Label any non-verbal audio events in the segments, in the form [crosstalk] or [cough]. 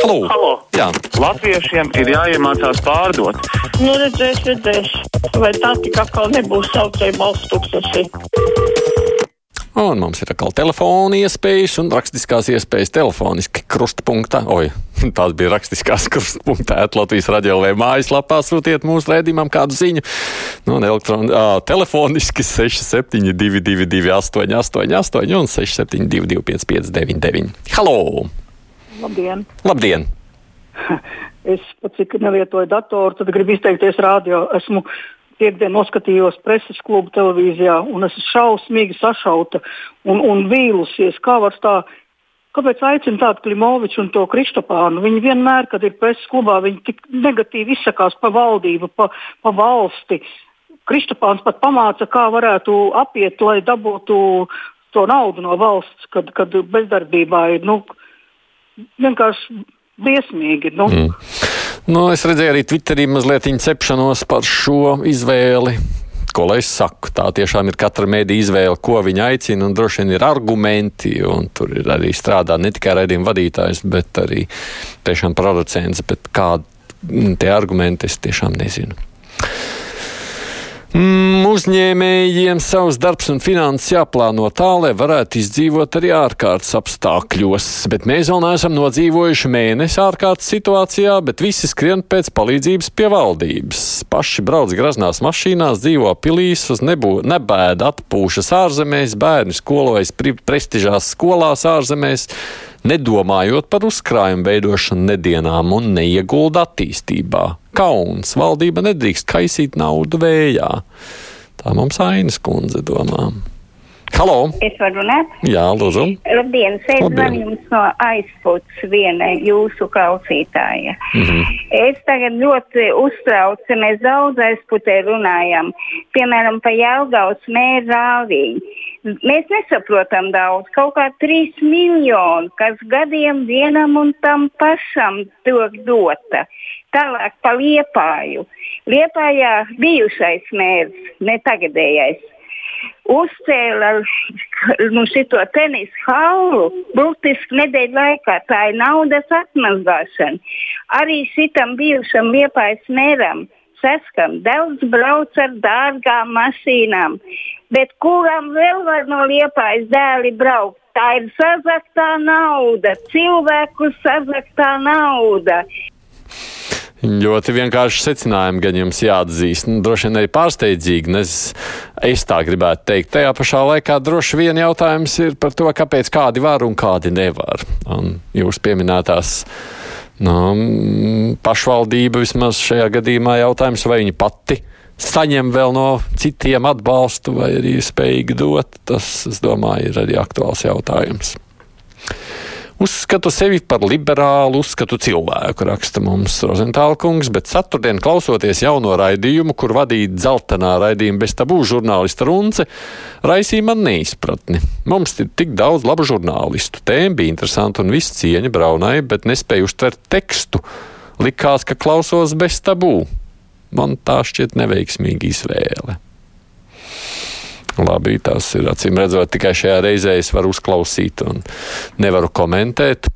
Halo! Halo. Jā. Latviešiem ir jāiemācās pārdot. Nu, redzēs, redzēs. Vai tā tik atkal nebūs saucēja balsts tūkstoši? Un mums ir atkal telefona iespējas un rakstiskās iespējas telefoniski krustpunktā. Oi, [laughs] tās bija rakstiskās krustpunktā. Latvijas radio vai mājaslapā sūtiet mūsu rēdījumam kādu ziņu. Nu, un elektron, ā, telefoniski 6722, 888 un 672, 559. Halo! Labdien! Labdien! [laughs] Es pat cik nelietoju datoru, tad gribu izteikties rādio. Esmu piekdien noskatījos preses klubu televīzijā un esmu šausmīgi sašauta un, un vīlusies. Kā var tā? Kāpēc aicina tādu Klimoviču un to Kristopānu? Viņi vienmēr, kad ir preses klubā, viņi tik negatīvi izsakās par valdību, pa, pa valsti. Kristopāns pat pamāca, kā varētu apiet, lai dabūtu to naudu no valsts, kad, kad bezdarbībā ir nu, vienkārši briesmīgi. Nu. Mm. Nu, es redzēju arī Twitterī mazliet cepšanos par šo izvēli. Ko lai es saku? Tā tiešām ir katra mēdīja izvēle, ko viņa aicina, un droši vien ir argumenti, un tur ir arī strādā ne tikai raidījuma vadītājs, bet arī tiešām producents, bet kādi tie argumenti es tiešām nezinu. Mm, uzņēmējiem savs darbs un finanses jāplāno tā, lai varētu izdzīvot arī ārkārtas apstākļos, bet mēs vēl neesam nodzīvojuši mēnesi ārkārtas situācijā, bet visi skrien pēc palīdzības pie valdības. Paši brauc graznās mašīnās, dzīvo pilīs, uz nebū, nebēda atpūšas ārzemēs, bērni skolojas prestižās skolās ārzemēs nedomājot par uzkrājumu veidošanu nedienām un neiegulda attīstībā. Kauns valdība nedrīkst kaisīt naudu vējā. Tā mums Ainas kundze domā. Halo! Es varu runāt? Jā, lūdzu. Labdien, Labdien. man jums no aizputs viena jūsu klausītāja. Mm -hmm. Es tagad ļoti uztraucu, mēs daudz aizputē runājam, piemēram, pa Jelgavas mēru rāvīņu. Mēs nesaprotam daudz, kaut kā 3 miljoni, kas gadiem vienam un tam pašam tiek dota. Tālāk pa Liepāju. Liepājā bijušais mērs, ne tagadējais, uzcēla nu, šo tenisa hallu burtiski nedēļu laikā. Tā ir naudas atmazgāšana. Arī šitam bijušam liepais mēram. Saskam, daudz brauc ar dārgām mašīnām, bet kuram vēl var no liepais dēli braukt? Tā ir sazaktā nauda, cilvēku sazaktā nauda. Ļoti vienkārši secinājumi gan jums jāatzīst. Nu, droši vien arī pārsteidzīgi. Es, es tā gribētu teikt. Tajā pašā laikā droši vien jautājums ir par to, kāpēc kādi var un kādi nevar. Un jūs pieminētās nu, pašvaldība vismaz šajā gadījumā jautājums, vai viņi pati saņem vēl no citiem atbalstu vai arī spējīgi dot. Tas, es domāju, ir arī aktuāls jautājums. Uzskatu sevi par liberālu, uzskatu cilvēku, raksta mums Rozentāla kungs, bet ceturtdien klausoties jauno raidījumu, kur vadīja dzeltenā raidījuma bez tabū žurnālista Runce, raisīja man neizpratni. Mums ir tik daudz labu žurnālistu, tēma bija interesanta un viss cieņa Braunai, bet nespēju uztvert tekstu. Likās, ka klausos bez tabū. Man tā šķiet neveiksmīga izvēle. Labi, tas ir acīm redzot, tikai šajā reizē es varu uzklausīt un nevaru komentēt.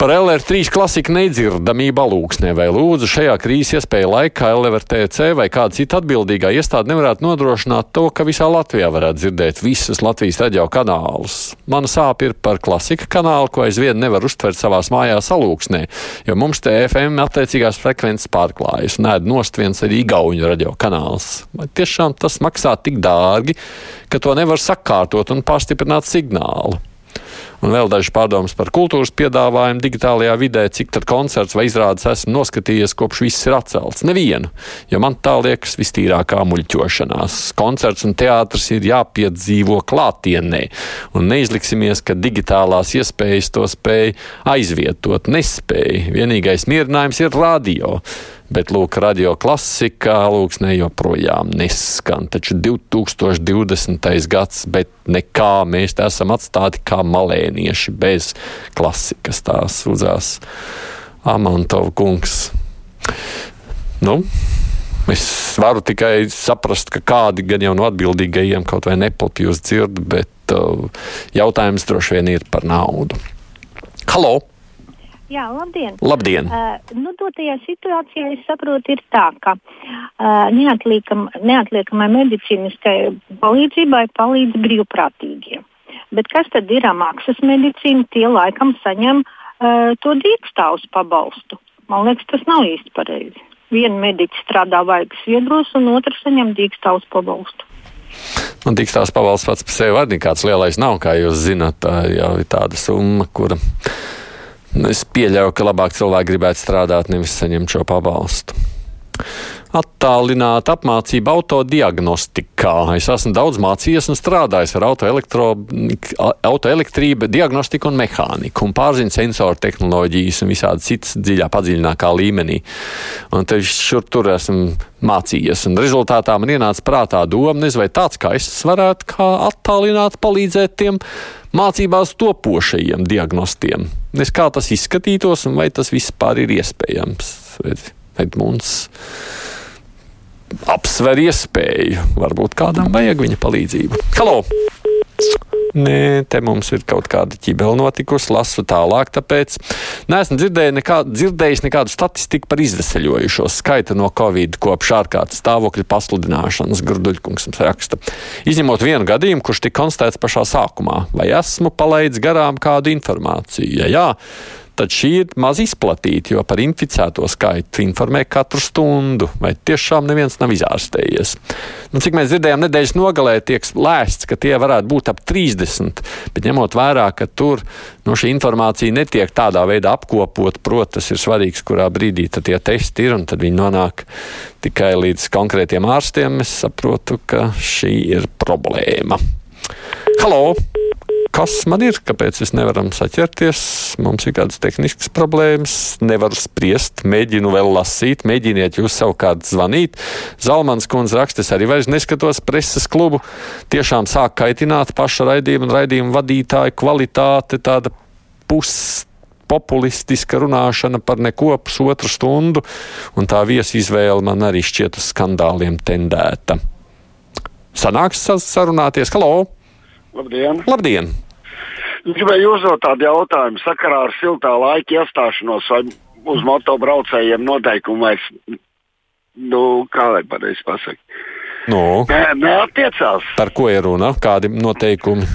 Par LR3 klasiku nedzirdamību alūksnē vai lūdzu šajā krīzes iespēja laikā LVRTC vai kāda cita atbildīgā iestāde nevarētu nodrošināt to, ka visā Latvijā varētu dzirdēt visas Latvijas radio kanālus. Mana sāpe ir par klasika kanālu, ko aizvien nevar uztvert savās mājās alūksnē, jo mums te FM attiecīgās frekvences pārklājas un ēd nost viens arī Igauņu radio kanāls. Vai tiešām tas maksā tik dārgi, ka to nevar sakārtot un pastiprināt signālu? Un vēl daži pārdomas par kultūras piedāvājumu digitālajā vidē, cik tad koncerts vai izrādes esmu noskatījies, kopš viss ir atcelts. Nevienu, jo man tā liekas vistīrākā muļķošanās. Koncerts un teātris ir jāpiedzīvo klātienē, un neizliksimies, ka digitālās iespējas to spēj aizvietot. Nespēja. Vienīgais mierinājums ir radio. Bet, lūk, radio klasika lūksnē joprojām neskan. Taču 2020. gads, bet nekā mēs te esam atstāti kā malēnieši bez klasikas. Tā sūdzās Amantova kungs. Nu, Es varu tikai saprast, ka kādi gan jau no atbildīgajiem kaut vai nepilpjus dzird, bet uh, jautājums droši vien ir par naudu. Halo! Jā, labdien! Labdien! Uh, nu, dotajā situācijā es saprotu, ir tā, ka uh, neatliekam, neatliekamai medicīniskai palīdzībai palīdz brīvprātīgie. Bet kas tad ir maksas medicīna? Tie laikam saņem uh, to dīkstāvus pabalstu. Man liekas, tas nav īsti pareizi. Viena mediķa strādā vaigas viedros, un otra saņem dīkstāvus pabalstu. Un tik tās pavalsts pats par sevi arī kāds lielais nav, kā jūs zināt. Tā jau ir tāda summa, kura es pieļauju, ka labāk cilvēki gribētu strādāt, nevis saņemt šo pabalstu. Attālināta apmācība autodiagnostikā. Es esmu daudz mācījies un strādājis ar autoelektrību, diagnostiku un mehāniku, un pārzinu sensoru tehnoloģijas un visādi citas dziļā, padziļinākā līmenī. Un te šur tur esmu mācījies, un rezultātā man ienāca prātā doma, nezinu, vai tāds kā es varētu kā attālināt palīdzēt tiem mācībās topošajiem diagnostiem. Es kā tas izskatītos, un vai tas vispār ir iespējams. Edmunds apsver iespēju. Varbūt kādam vajag viņa palīdzību. Halo! Nē, te mums ir kaut kāda ķibela notikusi, lasu tālāk, tāpēc neesmu dzirdēju nekā, dzirdējis nekādu statistiku par izveseļojušo skaitu no Covid kopš ārkārtas stāvokļa pasludināšanas. Gurduļkungs mums raksta. Izņemot vienu gadījumu, kurš tika konstatēts pašā sākumā, vai esmu palaidis garām kādu informāciju? Ja jā, tad šī ir maz izplatīta, jo par inficēto skaitu informē katru stundu, vai tiešām neviens nav izārstējies. Nu, cik mēs dzirdējām, nedēļas nogalē tiek lēsts, ka tie varētu būt ap 30, bet ņemot vērā, ka tur nu, šī informācija netiek tādā veidā apkopot, protams, tas ir svarīgs, kurā brīdī tie testi ir, un tad viņi nonāk tikai līdz konkrētiem ārstiem, es saprotu, ka šī ir problēma. Halo! Kas man ir, kāpēc es nevaram saķerties. Mums ir kādas tehniskas problēmas, nevaru spriest, mēģinu vēl lasīt, mēģiniet jūs savukārt zvanīt. Zalmans kundze raksta, es arī vairs neskatos preses klubu. Tiešām sāk kaitināt paša raidījuma un raidījuma vadītāju kvalitāte, tāda pus populistiska runāšana par neko pusotru stundu, un tā viesu izvēle man arī šķiet uz skandāliem tendēta. Sanāks sarunāties, halo! Labdien! Labdien. Gribēju uzdot tādu jautājumu sakarā ar siltā laika iestāšanos vai uz motobraucējiem noteikumu vairs, nu, kā lai pareizi pasakot. Nu, Nē, neatiecās. par ko ir runa? Kādi noteikumi?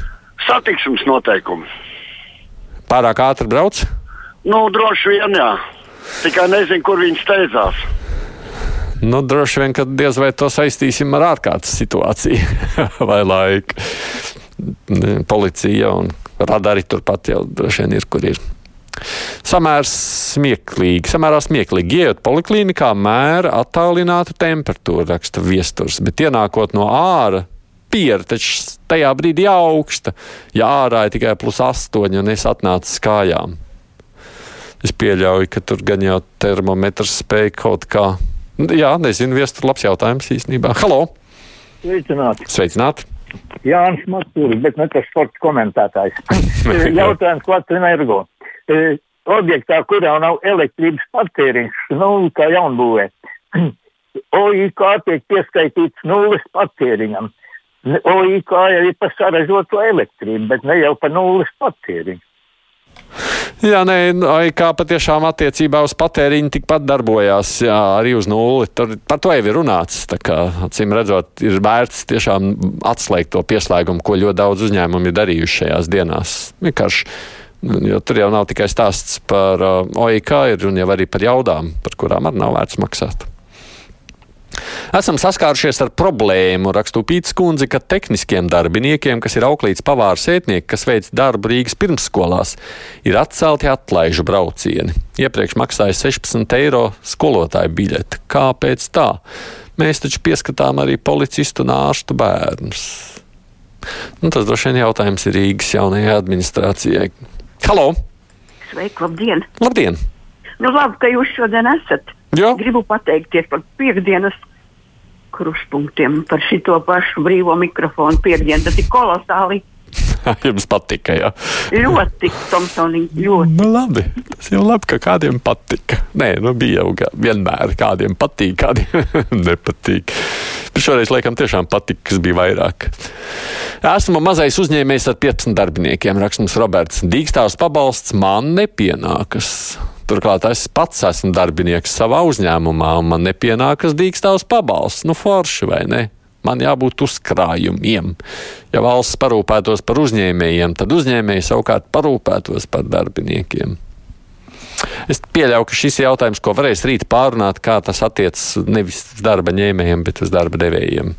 Satiksmes noteikumi. Pārāk ātri brauc? Nu, droši vien, jā. Tikai nezinu, kur viņi steidzās. Nu, droši vien, ka diez vai to saistīsim ar ārkārtas situāciju [laughs] vai laiku. Policija un radari turpat jau droši vien ir, kur ir. Samērs smieklīgi, samērā smieklīgi. Iet poliklīnikā mēra attālinātu temperatūru, raksta viesturs, bet ienākot no āra, piera taču tajā brīdī augsta, ja ārā ir tikai plus astoņi un es atnācu kājām. Es pieļauju, ka tur gan jau termometrs spēja kaut kā. Jā, nezinu, viestur labs jautājums īstenībā. Halo! Sveicināti! Sveicināti! Jānis Matūris, bet ne tas sports komentētājs. [laughs] Jautājums, ko energo? E, objektā, kurā nav elektrības patēriņš, nu, kā jaunbūvē, [clears throat] OIK tiek pieskaitīts nulles patēriņam. OIK jau ir par saražoto elektrību, bet ne jau par nulles patēriņu. Jā, nē, kā patiešām attiecībā uz patēriņu tikpat darbojās, jā, arī uz nulli. Tur par to jau ir runāts. Kā, acīm redzot, ir vērts tiešām atslēgt to pieslēgumu, ko ļoti daudz uzņēmumu ir darījuši šajās dienās. Vienkārši, jo tur jau nav tikai stāsts par OIK, ir un jau arī par jaudām, par kurām arī nav vērts maksāt. Esam saskārušies ar problēmu, rakstu Pīts kundze, ka tehniskiem darbiniekiem, kas ir auklīts pavāra sētnieki, kas veic darbu Rīgas pirmsskolās, ir atcelti atlaižu braucieni. Iepriekš maksāja 16 eiro skolotāju biļeti. Kāpēc tā? Mēs taču pieskatām arī policistu un ārstu bērnus. Nu, tas droši vien jautājums ir Rīgas jaunajai administrācijai. Halo! Sveiki, labdien! Labdien! Nu, labi, ka jūs šodien esat. Jā. Gribu pateikties par piekdienas kruspunktiem, par šito pašu brīvo mikrofonu piekdienu. Tas ir kolosāli. [laughs] Jums patika, jā. Ļoti, Tomsonīgi, ļoti. Nu, labi. Tas jau labi, ka kādiem patika. Nē, nu bija jau ga- vienmēr kādiem patīk, kādiem [laughs] nepatīk. Bet šoreiz, laikam, tiešām patika, kas bija vairāk. Esmu mazais uzņēmējs ar 15 darbiniekiem, raksta mums Roberts. Dīkstāvs pabalsts man nepienākas. Turklāt es pats esmu darbinieks savā uzņēmumā, un man nepienākas dīkstāvs pabalsts. Nu, forši vai ne? Man jābūt uzkrājumiem. Ja valsts parūpētos par uzņēmējiem, tad uzņēmēji savukārt parūpētos par darbiniekiem. Es pieļauju, ka šis jautājums, ko varēs rīt pārunāt, kā tas attiecas nevis uz darba ņēmējiem, bet uz darba devējiem.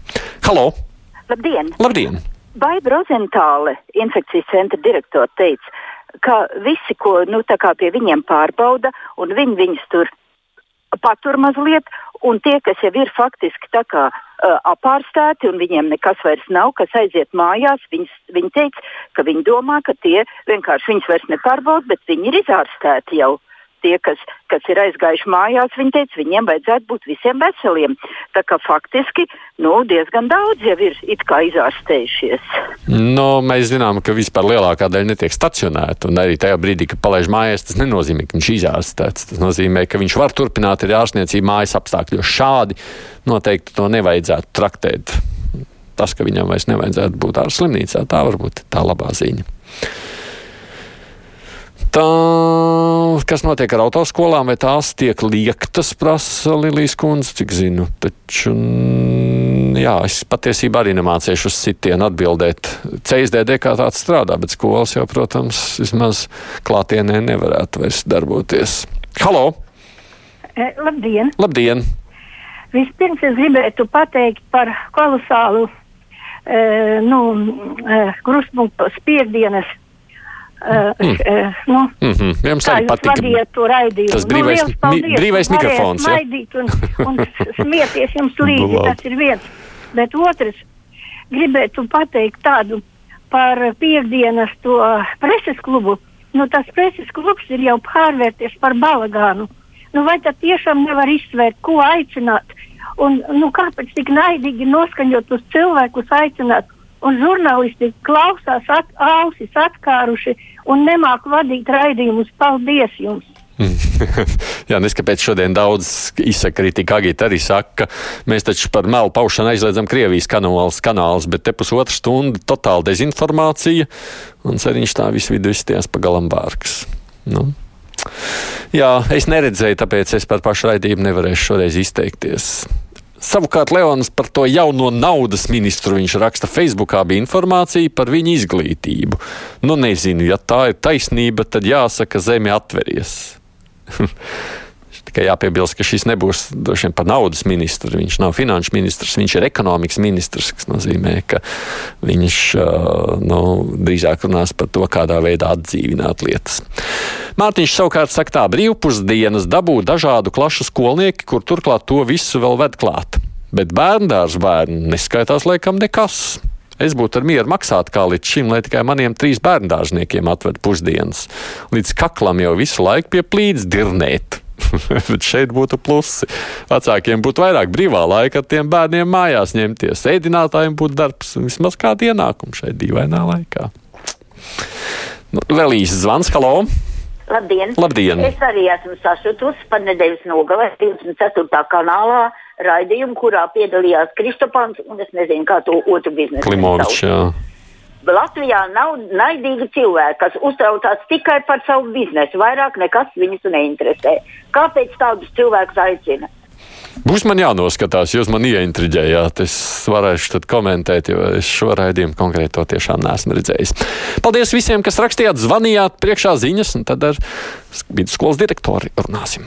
Halo! Labdien! Labdien! Baiba Rozentāle, infekcijas centra direktore, teica, ka visi, ko nu, pie viņiem pārbauda, un viņi viņus tur patur mazliet, un tie, kas jau ir faktiski kā uh, apārstēti un viņiem nekas vairs nav, kas aiziet mājās, viņas, viņi teica, ka viņi domā, ka tie vienkārši viņus vairs nepārbauda, bet viņi ir izārstēti jau. Tie, kas, kas ir aizgājuši mājās, viņi teica, viņiem vajadzētu būt visiem veseliem. Tā kā faktiski nu, diezgan daudz jau ir izārstējušies. Nu, mēs zinām, ka vispār lielākā daļa netiek stacionēta. Un arī tajā brīdī, kad palaiž mājās, tas nenozīmē, ka viņš ir izārstēts. Tas nozīmē, ka viņš var turpināt arī ārstniecību mājas apstākļos. Šādi noteikti to nevajadzētu traktēt. Tas, ka viņam vairs nevajadzētu būt ārslimnīcā, tā varbūt ir tā labā ziņa. Tā, kas notiek ar autoskolām, vai tās tiek liektas, prasa Lilijas kundze, cik zinu. Taču, mm, jā, es patiesībā arī nemācīšu uz sitienu atbildēt. CSDD kā tāds strādā, bet skolas jau, protams, vismaz klātienē nevarētu vairs darboties. Halo! E, labdien! Labdien! Vispirms es gribētu pateikt par kolosālu e, nu, e, krustpunktu spiedienas. E, e, nu, Mm -hmm. Jums arī raidījumu? tas brīvais, nu, paldies, brīvais mikrofons. Ja? Smaidīt un, un smieties jums [laughs] līdzi, Nu, tas ir viens. Bet otrs, gribētu pateikt tādu par piekdienas to preses klubu. Nu, tas preses klubs ir jau pārvērties par balagānu. Nu, vai tad tiešām nevar izsvērt, ko aicināt? Un, nu, kāpēc tik naidīgi noskaņot uz cilvēkus aicināt? Un žurnālisti klausās, at, ausis atkāruši un nemāk vadīt raidījumus. Paldies jums! [laughs] Jā, neskapēc šodien daudz izsaka kritika. Agita arī saka, ka mēs taču par melu paušanu aizliedzam Krievijas kanālus, kanālus bet te pusotra stunda totāla dezinformācija, un ceriņš tā visu vidu izties pagalam vārks. Nu. Jā, es neredzēju, tāpēc es par pašu raidījumu nevarēšu šoreiz izteikties. Savukārt Leons par to jauno naudas ministru viņš raksta Facebookā bija informācija par viņa izglītību. Nu, nezinu, ja tā ir taisnība, tad jāsaka, zeme atveries. [laughs] Tikai jāpiebilst, ka šis nebūs droši vien par naudas ministru. Viņš nav finanšu ministrs, viņš ir ekonomikas ministrs, kas nozīmē, ka viņš nu, drīzāk runās par to, kādā veidā atdzīvināt lietas. Mārtiņš savukārt saka, tā brīvpusdienas dabū dažādu klašu skolnieki, kur turklāt to visu vēl ved klāt. Bet bērndārs bērnu neskaitās laikam nekas. Es būtu ar mieru maksāt kā līdz šim, lai tikai maniem trīs bērndārzniekiem atved pusdienas. Līdz kaklam jau visu laiku pie plīdz dirnēt. [laughs] Bet šeit būtu plusi. Vecākiem būtu vairāk brīvā laika ar tiem bērniem mājās ņemties. Ēdinātājiem būtu darbs un vismaz kāda ienākuma šeit dīvainā laikā. Nu, vēl īsts zvans, halo! Labdien! Labdien. Es arī esmu sašutusi par nedēļas nogalē 24. kanālā raidījumu, kurā piedalījās Kristopans un es nezinu, kā to otru biznesu. Klimoničs, jā. Latvijā nav naidīgi cilvēki, kas uztraucās tikai par savu biznesu. Vairāk nekas viņus neinteresē. Kāpēc tādus cilvēkus aicina? Būs man jānoskatās, jūs man ieintriģējāt. Es varēšu tad komentēt, jo es šo raidījumu konkrēti to tiešām neesmu redzējis. Paldies visiem, kas rakstījāt, zvanījāt priekšā ziņas, un tad ar vidusskolas direktori runāsim.